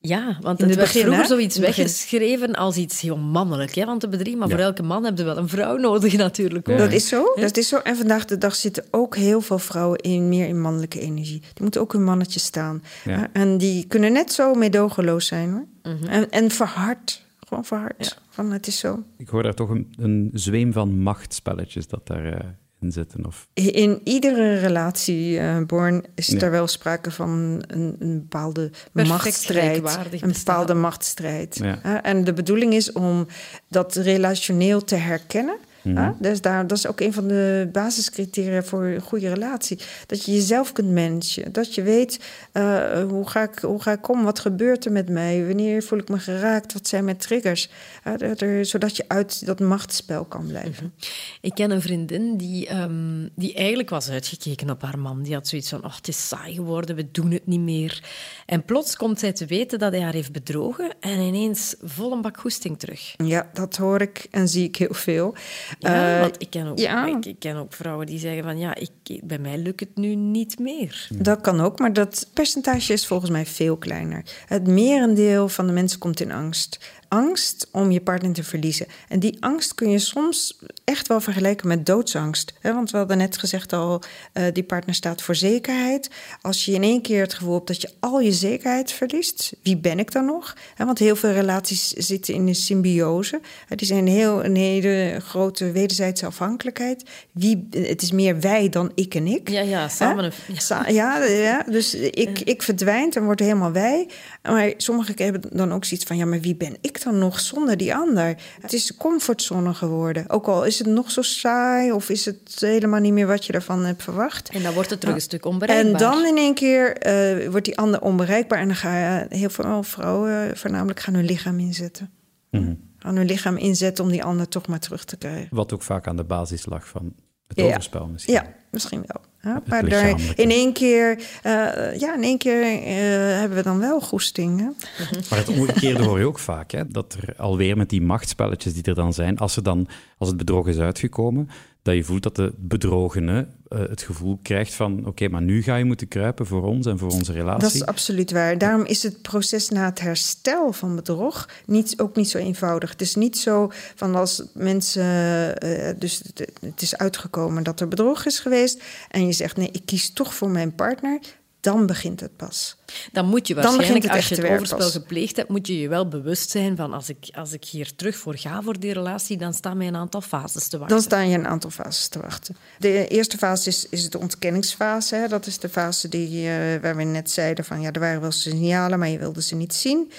Ja, want het het werd begin, vroeger hè? zoiets weggeschreven als iets heel mannelijk. Hè? Want de bedrijf, maar Ja. voor elke man heb je wel een vrouw nodig natuurlijk. Ook. Dat is zo. Dat is zo. En vandaag de dag zitten ook heel veel vrouwen in, meer in mannelijke energie. Die moeten ook hun mannetje staan. Ja. En die kunnen net zo meedogenloos zijn hoor. en, en verhard. Gewoon verhard. Van het is zo. Ik hoor daar toch een, een zweem van machtspelletjes dat daarin in zitten. Of, In iedere relatie, eh Born, is Ja. er wel sprake van een, een bepaalde Perfect machtsstrijd. Een bepaalde machtsstrijd. Ja. En de bedoeling is om dat relationeel te herkennen. Mhm. Dus daar, dat is ook een van de basiscriteria voor een goede relatie. Dat je jezelf kunt managen. Dat je weet, eh, hoe, ga ik, hoe ga ik om? Wat gebeurt er met mij? Wanneer voel ik me geraakt? Wat zijn mijn triggers? Er- zodat je uit dat machtsspel kan blijven. Ik ken een vriendin die, ehm, die eigenlijk was uitgekeken op haar man. Die had zoiets van, oh, het is saai geworden, we doen het niet meer. En plots komt zij te weten dat hij haar heeft bedrogen en ineens vol een bak goesting terug. Ja, dat hoor ik en zie ik heel veel. Ja, Eh, want ik ken, ook, ja. ik, ik ken ook vrouwen die zeggen van, ja, ik, bij mij lukt het nu niet meer. Dat kan ook, maar dat percentage is volgens mij veel kleiner. Het merendeel van de mensen komt in angst. Angst om je partner te verliezen. En die angst kun je soms echt wel vergelijken met doodsangst. Hè, Want we hadden net gezegd al, eh, die partner staat voor zekerheid. Als je in één keer het gevoel hebt dat je al je zekerheid verliest, wie ben ik dan nog? Hè, Want heel veel relaties zitten in een symbiose. Hè, Die zijn heel, een hele grote wederzijdse afhankelijkheid. Wie, het is meer wij dan ik en ik. Ja, ja, samen een- Hè? Sa- ja, ja, dus ik, ik verdwijnt en word helemaal wij. Maar sommigen hebben dan ook zoiets van... ja, maar wie ben ik dan nog zonder die ander? Het is comfortzone geworden. Ook al is het nog zo saai... of is het helemaal niet meer wat je ervan hebt verwacht. En dan wordt het terug een stuk onbereikbaar. En dan in één keer eh, wordt die ander onbereikbaar... en dan gaan heel veel vrouwen eh, voornamelijk gaan hun lichaam inzetten. Mhm. Gaan hun lichaam inzetten om die ander toch maar terug te krijgen. wat ook vaak aan de basis lag van het Ja. overspel misschien. Ja, misschien wel. Ja, maar daar, in één keer, eh, ja, in één keer eh, hebben we dan wel goesting. Hè? Maar het omgekeerde hoor je ook vaak, hè? dat er alweer met die machtspelletjes die er dan zijn, als, er dan, als het bedrog is uitgekomen, dat je voelt dat de bedrogene eh, het gevoel krijgt van oké, maar nu ga je moeten kruipen voor ons en voor onze relatie. Dat is absoluut waar. Daarom is het proces na het herstel van bedrog niet, ook niet zo eenvoudig. Het is niet zo van als mensen, eh, dus het, het is uitgekomen dat er bedrog is geweest en je zegt nee, ik kies toch voor mijn partner, dan begint het pas. Dan moet je waarschijnlijk, het als je het overspel pas. gepleegd hebt, moet je je wel bewust zijn van als ik, als ik hier terug voor ga voor die relatie, dan staan mij een aantal fases te wachten. Dan staan je een aantal fases te wachten. De eerste fase is, is de ontkenningsfase. Hè. Dat is de fase die, eh, waar we net zeiden van ja, er waren wel signalen, maar je wilde ze niet zien.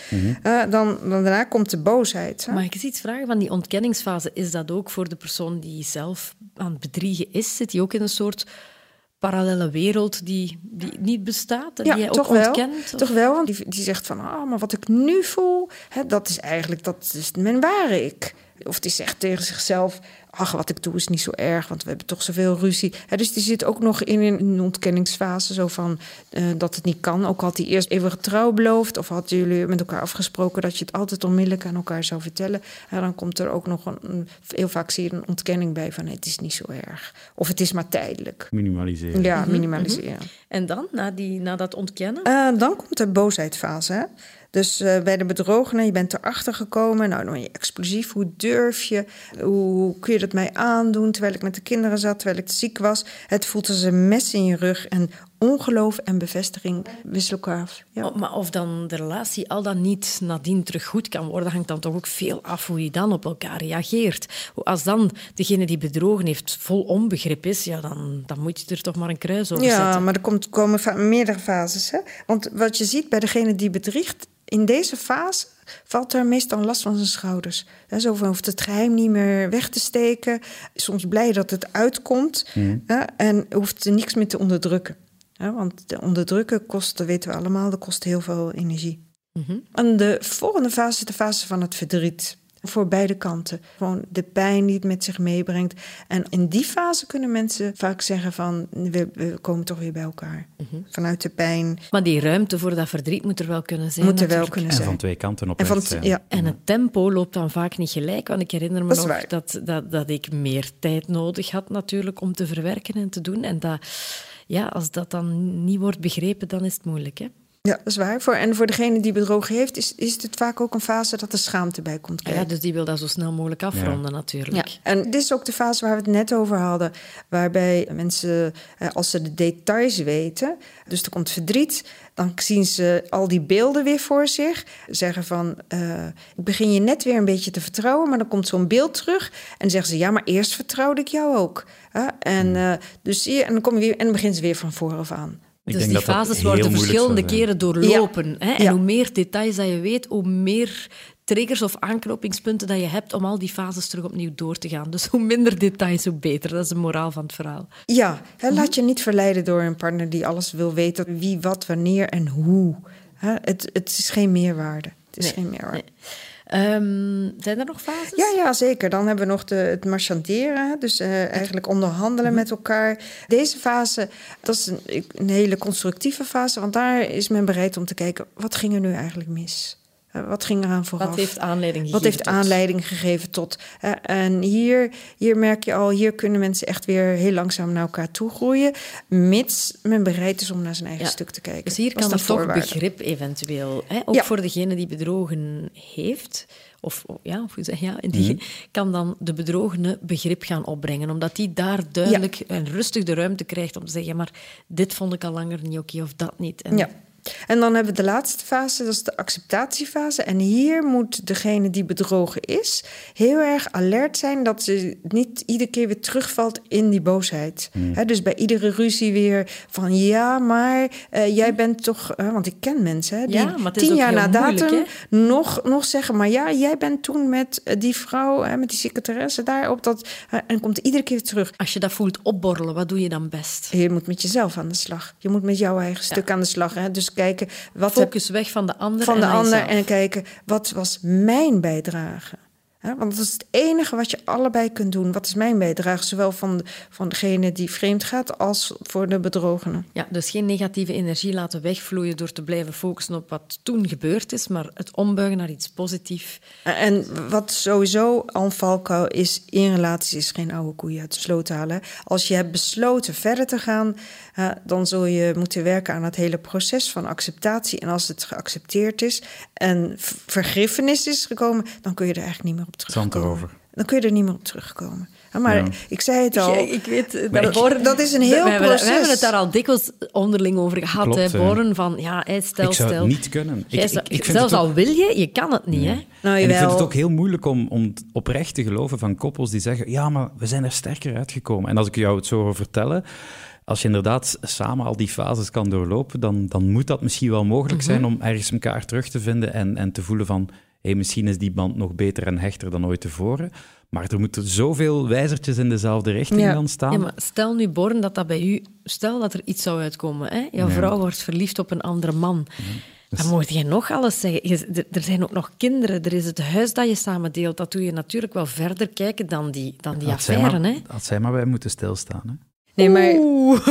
Eh, dan, dan daarna komt de boosheid. Hè. Mag ik eens iets vragen van die ontkenningsfase? Is dat ook voor de persoon die zelf aan het bedriegen is? Zit die ook in een soort parallele wereld die, die niet bestaat en die jij ook toch wel. ontkent? of- Toch wel, want die, die zegt van, ah, maar wat ik nu voel, hè, dat is eigenlijk dat is mijn ware ik. Of die zegt tegen zichzelf: Ach, wat ik doe is niet zo erg, want we hebben toch zoveel ruzie. Hè, dus die zit ook nog in een ontkenningsfase, zo van eh, dat het niet kan. Ook had hij eerst eeuwige trouw beloofd, of hadden jullie met elkaar afgesproken dat je het altijd onmiddellijk aan elkaar zou vertellen. En dan komt er ook nog een, een- heel vaak zie je een ontkenning bij van het is niet zo erg. Of het is maar tijdelijk. Minimaliseren. Ja, minimaliseren. En dan, na, die, na dat ontkennen? Eh, dan komt de boosheidfase. Hè? Dus eh, bij de bedrogene, je bent erachter gekomen. Nou, dan ben je explosief. Hoe durf je? Hoe kun je dat mij aandoen terwijl ik met de kinderen zat, terwijl ik ziek was? Het voelt als een mes in je rug. En ongeloof en bevestiging wisselen elkaar af. Ja. Oh, maar of dan de relatie al dan niet nadien terug goed kan worden, hangt dan toch ook veel af hoe je dan op elkaar reageert. Als dan degene die bedrogen heeft vol onbegrip is, ja, dan, dan moet je er toch maar een kruis over Ja, zetten. maar er komt, komen meerdere fases. Hè? Want wat je ziet bij degene die bedriegt, in deze fase valt er meestal last van zijn schouders. Zo van hoeft het geheim niet meer weg te steken. Soms blij dat het uitkomt hè, en hoeft er niks meer te onderdrukken. Want de onderdrukken kost, dat weten we allemaal, dat kost heel veel energie. En de volgende fase is de fase van het verdriet. Voor beide kanten. Gewoon de pijn die het met zich meebrengt. En in die fase kunnen mensen vaak zeggen van... we, we komen toch weer bij elkaar. Vanuit de pijn Maar die ruimte voor dat verdriet moet er wel kunnen zijn. moet er wel kunnen En zijn. van twee kanten op En van, zijn. ja, En het tempo loopt dan vaak niet gelijk. Want ik herinner me Dat nog dat, dat, dat ik meer tijd nodig had natuurlijk om te verwerken en te doen. En dat, ja, als dat dan niet wordt begrepen, dan is het moeilijk. Hè? Ja, dat is waar. Voor, en voor degene die bedrogen heeft... Is, is het vaak ook een fase dat er schaamte bij komt kijken. Ja, dus die wil dat zo snel mogelijk afronden natuurlijk. En dit is ook de fase waar we het net over hadden. Waarbij mensen, eh, als ze de details weten, dus er komt verdriet, dan zien ze al die beelden weer voor zich. Zeggen van, eh, ik begin je net weer een beetje te vertrouwen, maar dan komt zo'n beeld terug. En zeggen ze, ja, maar eerst vertrouwde ik jou ook. Hè? en, eh, dus zie je, en dan kom je weer en dan beginnen ze weer van vooraf aan. Ik dus denk die dat fases worden verschillende keren doorlopen. Hè? En Ja. hoe meer details dat je weet, hoe meer triggers of aanknopingspunten dat je hebt om al die fases terug opnieuw door te gaan. Dus hoe minder details, hoe beter. Dat is de moraal van het verhaal. Ja, hè, laat je niet verleiden door een partner die alles wil weten. Wie, wat, wanneer en hoe. Hè, het, het is geen meerwaarde. Het is Nee, geen meerwaarde. nee. Ehm, zijn er nog fases? Ja, ja, zeker. Dan hebben we nog de, het marchanderen, dus eh, eigenlijk onderhandelen met elkaar. Deze fase, dat is een, een hele constructieve fase, want daar is men bereid om te kijken, wat ging er nu eigenlijk mis? Eh, wat ging er aan vooraf? Wat heeft aanleiding gegeven Wat heeft tot? aanleiding gegeven tot? hè? en hier, hier merk je al, hier kunnen mensen echt weer heel langzaam naar elkaar toe groeien, mits men bereid is om naar zijn eigen Ja. stuk te kijken. Dus hier kan er toch begrip eventueel. Hè? Ook Ja. voor degene die bedrogen heeft. Of, ja, of hoe zeg je, ja, die Mhm. kan dan de bedrogene begrip gaan opbrengen. Omdat die daar duidelijk en rustig de ruimte krijgt om te zeggen... maar dit vond ik al langer niet oké of dat niet. En Ja. En dan hebben we de laatste fase, dat is de acceptatiefase. En hier moet degene die bedrogen is heel erg alert zijn dat ze niet iedere keer weer terugvalt in die boosheid. Hè, dus bij iedere ruzie weer van ja, maar eh, jij bent toch. hè, want ik ken mensen hè, die Ja, tien jaar na moeilijk, datum nog, nog zeggen, maar ja, jij bent toen met eh, die vrouw, hè, met die secretaresse daar op dat. en komt iedere keer weer terug. Als je dat voelt opborrelen, wat doe je dan best? Je moet met jezelf aan de slag. Je moet met jouw eigen stuk aan de slag. Hè? Dus kijken wat heb Focus weg van de ander van de ander en kijken wat was mijn bijdrage. Want dat is het enige wat je allebei kunt doen. Wat is mijn bijdrage? Zowel van, van degene die vreemd gaat als voor de bedrogene. Ja, dus geen negatieve energie laten wegvloeien door te blijven focussen op wat toen gebeurd is, maar het ombuigen naar iets positiefs. En wat sowieso een valkuil is, in relaties is geen oude koeien uit de sloot halen. Als je hebt besloten verder te gaan, dan zul je moeten werken aan het hele proces van acceptatie. En als het geaccepteerd is en vergiffenis is gekomen, dan kun je er eigenlijk niet meer op Zand terugkomen. erover. Dan kun je er niet meer op terugkomen. Maar Ja. ik zei het al. Ja, ik weet, dat, ik- dat is een heel we hebben, proces. We hebben het daar al dikwijls onderling over gehad. Klopt, hè. Born, van ja, hè, stel, ik zou stel. het niet kunnen. Ik, ik, ik vind zelfs het ook- al wil je, je kan het niet. Hè? Nou, en ik vind het ook heel moeilijk om, om oprecht te geloven van koppels die zeggen: Ja, maar we zijn er sterker uitgekomen. En als ik jou het zo hoor vertellen, als je inderdaad samen al die fases kan doorlopen, dan, dan moet dat misschien wel mogelijk zijn om ergens elkaar terug te vinden en, en te voelen van. Hey, misschien is die band nog beter en hechter dan ooit tevoren. Maar er moeten zoveel wijzertjes in dezelfde richting Ja. dan staan. Ja, maar stel nu, Born, dat dat bij u... Stel dat er iets zou uitkomen. Hè? Jouw Ja. vrouw wordt verliefd op een andere man. Dan mocht je nog alles zeggen. Je- er- zijn ook nog kinderen. Er is het huis dat je samen deelt. Dat doe je natuurlijk wel verder kijken dan die, dan die Had affaire. maar, Hè? had zij maar bij moeten stilstaan. Hè? Nee, maar... Oeh.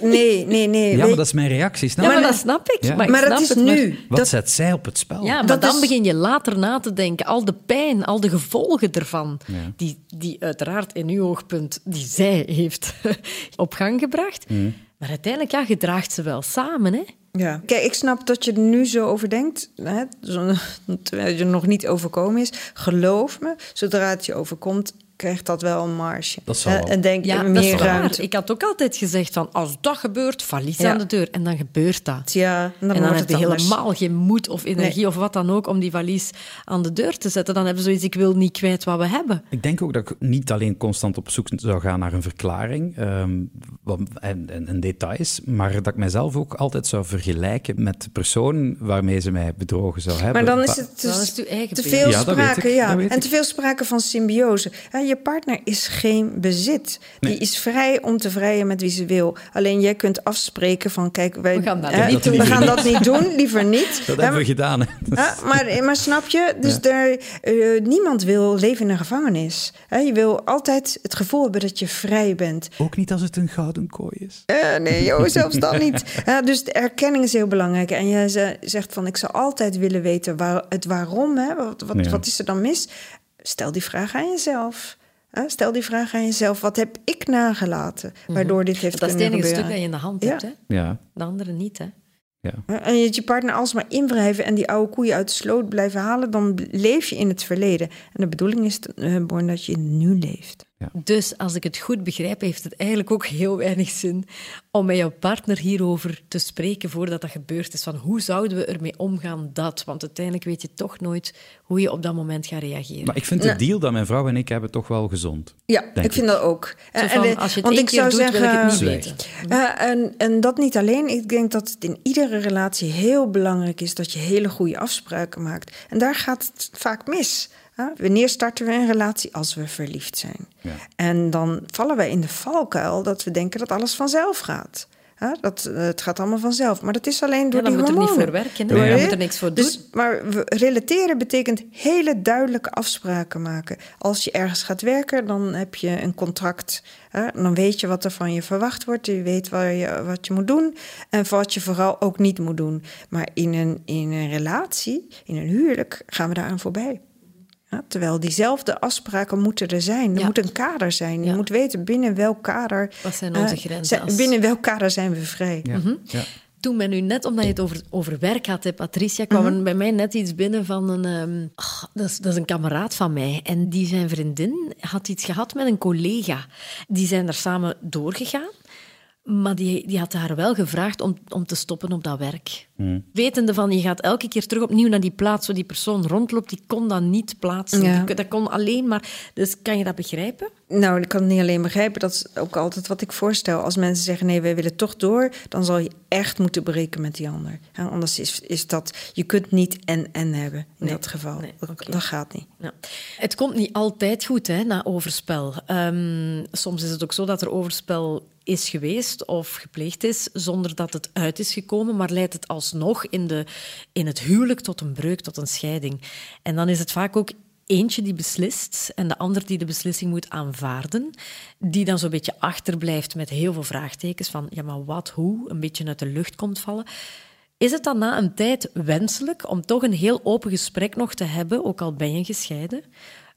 Nee, nee, nee. Ja, maar dat is mijn reactie. Snap Ja, maar dat snap ik. Ja. Maar, ik maar snap dat is het, maar- nu. Wat Dat, zet zij op het spel? Ja, maar Dat dan is- begin je later na te denken. Al de pijn, al de gevolgen ervan, Ja. die, die uiteraard in uw oogpunt, die zij heeft op gang gebracht. Mm. Maar uiteindelijk, ja, je draagt ze wel samen, hè? ja. Kijk, ik snap dat je er nu zo over denkt, hè, zo- terwijl je nog niet overkomen is. Geloof me, zodra het je overkomt, krijgt dat wel een marge. Dat zal Hè, wel. En denk Ja, je dat is meer waar. ruimte. Ik had ook altijd gezegd van, als dat gebeurt, valies Ja. aan de deur. En dan gebeurt dat. Ja, en dan, en dan wordt heb je het helemaal geen moed of energie Nee. of wat dan ook om die valies aan de deur te zetten. Dan hebben ze zoiets, ik wil niet kwijt wat we hebben. Ik denk ook dat ik niet alleen constant op zoek zou gaan naar een verklaring ehm, en, en, en details, maar dat ik mijzelf ook altijd zou vergelijken met de persoon waarmee ze mij bedrogen zou hebben. Maar dan is Wa- het Dan dus is het eigen te veel Ja, sprake, ja. en te veel sprake van symbiose. Hè, je partner is geen bezit. Die is vrij om te vrijen met wie ze wil. Alleen jij kunt afspreken van, kijk, wij, We gaan dat hè, niet we doen. gaan dat niet doen, liever niet. Dat Hè, hebben we gedaan. Hè? Ja, maar, maar snap je? Dus daar, eh, niemand wil leven in een gevangenis. Hè, je wil altijd het gevoel hebben dat je vrij bent. Ook niet als het een gouden kooi is. Eh, nee, joh, zelfs dan niet. Ja, dus de erkenning is heel belangrijk. En ze- zegt van, ik zou altijd willen weten waar, het waarom. Hè? Wat, wat, Ja. wat is er dan mis? Stel die vraag aan jezelf. Hè? Stel die vraag aan jezelf. Wat heb ik nagelaten waardoor dit heeft Dat is het kunnen enige gebeuren? stuk dat je in de hand Ja. hebt, hè? Ja, De andere niet, hè? ja. En je je partner alsmaar inwrijven en die oude koeien uit de sloot blijven halen, dan leef je in het verleden. En de bedoeling is, Born, dat je nu leeft. Dus als ik het goed begrijp, heeft het eigenlijk ook heel weinig zin om met jouw partner hierover te spreken voordat dat gebeurd is. Van hoe zouden we ermee omgaan dat? Want uiteindelijk weet je toch nooit hoe je op dat moment gaat reageren. Maar ik vind de deal dat mijn vrouw en ik hebben toch wel gezond. Ja, ik vind dat ook. Zo En- van, en de- als je het want één ik keer zou doet, wil ik het niet zeggen, weten. Eh, en, en dat niet alleen. Ik denk dat het in iedere relatie heel belangrijk is dat je hele goede afspraken maakt. En daar gaat het vaak mis. Hè. Wanneer starten we een relatie? Als we verliefd zijn. Ja. En dan vallen wij in de valkuil dat we denken dat alles vanzelf gaat. Hè, Dat, eh, het gaat allemaal vanzelf. Maar dat is alleen door Ja, dan die moet er niet hormonen. voor werken, je? moet er niks voor doen. Dus, maar we- relateren betekent hele duidelijke afspraken maken. Als je ergens gaat werken, dan heb je een contract. Hè? Dan weet je wat er van je verwacht wordt. Je weet waar je, wat je moet doen en wat je vooral ook niet moet doen. Maar in een, in een relatie, in een huwelijk, gaan we daaraan voorbij. Terwijl diezelfde afspraken moeten er zijn. Er Ja. moet een kader zijn. Je Ja. moet weten binnen welk kader. Wat zijn onze eh, grenzen binnen welk kader zijn we vrij? Ja. Mhm. ja. Toen men nu net, omdat je het over, over werk had, hè, Patricia, kwam Mhm. er bij mij net iets binnen van een... ehm, ach, dat, is, dat is een kameraad van mij. En die zijn vriendin had iets gehad met een collega. Die zijn er samen doorgegaan. Maar die, die had haar wel gevraagd om, om te stoppen op dat werk. Wetende van, je gaat elke keer terug opnieuw naar die plaats waar die persoon rondloopt. Die kon dat niet plaatsen. Ja. Die- dat kon alleen maar... Dus kan je dat begrijpen? Nou, ik kan het niet alleen begrijpen. Dat is ook altijd wat ik voorstel. Als mensen zeggen, nee, wij willen toch door... dan zal je echt moeten breken met die ander. Ja, anders is, is dat... Je kunt niet en-en hebben in Nee. dat geval. Nee, Dat, oké. dat gaat niet. Ja. Het komt niet altijd goed hè, na overspel. Ehm, soms is het ook zo dat er overspel is geweest of gepleegd is zonder dat het uit is gekomen, maar leidt het alsnog in, de, in het huwelijk tot een breuk, tot een scheiding. En dan is het vaak ook eentje die beslist en de ander die de beslissing moet aanvaarden, die dan zo'n beetje achterblijft met heel veel vraagtekens van ja, maar wat, hoe, een beetje uit de lucht komt vallen. Is het dan na een tijd wenselijk om toch een heel open gesprek nog te hebben, ook al ben je gescheiden,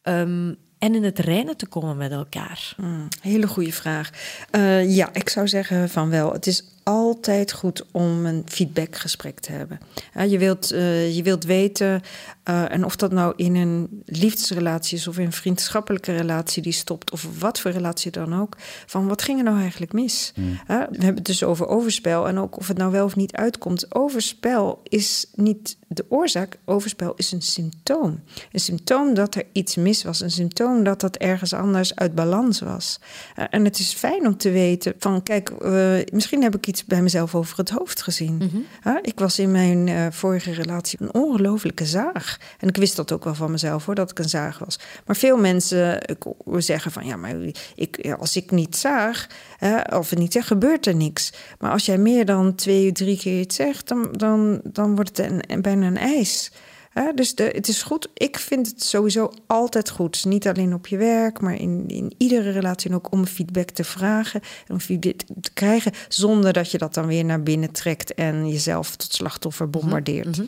ehm, en in het reinen te komen met elkaar? Hmm, hele goede vraag. Eh, ja, ik zou zeggen van wel. Het is altijd goed om een feedbackgesprek te hebben. Ja, je, wilt, eh, je wilt weten, eh, en of dat nou in een liefdesrelatie is of in een vriendschappelijke relatie die stopt, of wat voor relatie dan ook, van wat ging er nou eigenlijk mis? Ja, we hebben het dus over overspel en ook of het nou wel of niet uitkomt. Overspel is niet de oorzaak, overspel is een symptoom. Een symptoom dat er iets mis was, een symptoom dat dat ergens anders uit balans was. En het is fijn om te weten van, kijk, eh, misschien heb ik iets iets bij mezelf over het hoofd gezien. Mhm. Ik was in mijn eh, vorige relatie een ongelofelijke zaag. En ik wist dat ook wel van mezelf hoor, dat ik een zaag was. Maar veel mensen zeggen van ja, maar ik, als ik niet zaag, of niet zeg, gebeurt er niks. Maar als jij meer dan twee, drie keer iets zegt, dan, dan, dan wordt het een, bijna een ijs. Dus de, het is goed. Ik vind het sowieso altijd goed. Niet alleen op je werk, maar in, in iedere relatie. Ook om feedback te vragen en om feedback te krijgen. Zonder dat je dat dan weer naar binnen trekt en jezelf tot slachtoffer bombardeert.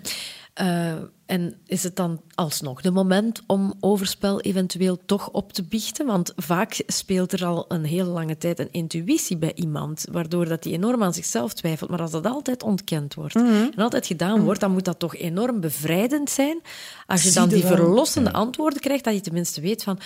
Eh, en is het dan alsnog de moment om overspel eventueel toch op te biechten? Want vaak speelt er al een hele lange tijd een intuïtie bij iemand, waardoor dat hij enorm aan zichzelf twijfelt. Maar als dat altijd ontkend wordt Mhm. en altijd gedaan wordt, dan moet dat toch enorm bevrijdend zijn. Als je dan die verlossende antwoorden krijgt, dat je tenminste weet van,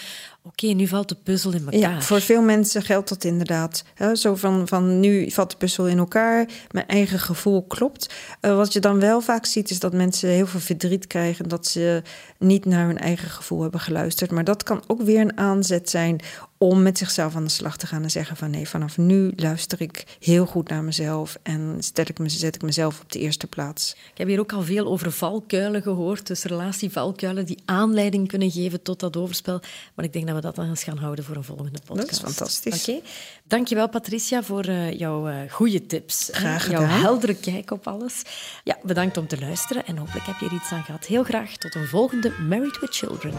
oké, nu valt de puzzel in elkaar. Ja, voor veel mensen geldt dat inderdaad. Hè, zo van, van nu valt de puzzel in elkaar, mijn eigen gevoel klopt. Eh, wat je dan wel vaak ziet, is dat mensen heel veel verdriet krijgen dat ze niet naar hun eigen gevoel hebben geluisterd. Maar dat kan ook weer een aanzet zijn om met zichzelf aan de slag te gaan en zeggen van nee, vanaf nu luister ik heel goed naar mezelf en stel ik me, zet ik mezelf op de eerste plaats. Ik heb hier ook al veel over valkuilen gehoord, dus relatievalkuilen die aanleiding kunnen geven tot dat overspel. Maar ik denk dat we dat dan eens gaan houden voor een volgende podcast. Dat is fantastisch. Oké. Dankjewel Patricia voor uh, jouw uh, goede tips. Graag Jouw heldere kijk op alles. Ja, bedankt om te luisteren en hopelijk heb je er iets aan gehad. Heel graag tot een volgende Married with Children.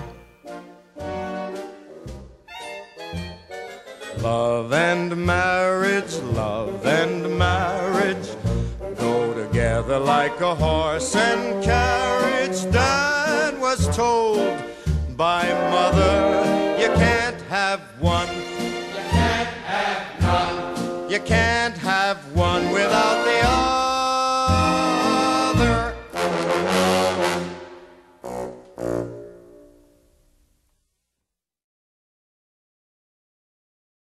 Love and marriage, love and marriage go together like a horse and carriage. Dad was told by mother, you can't have one, you can't have none, you can't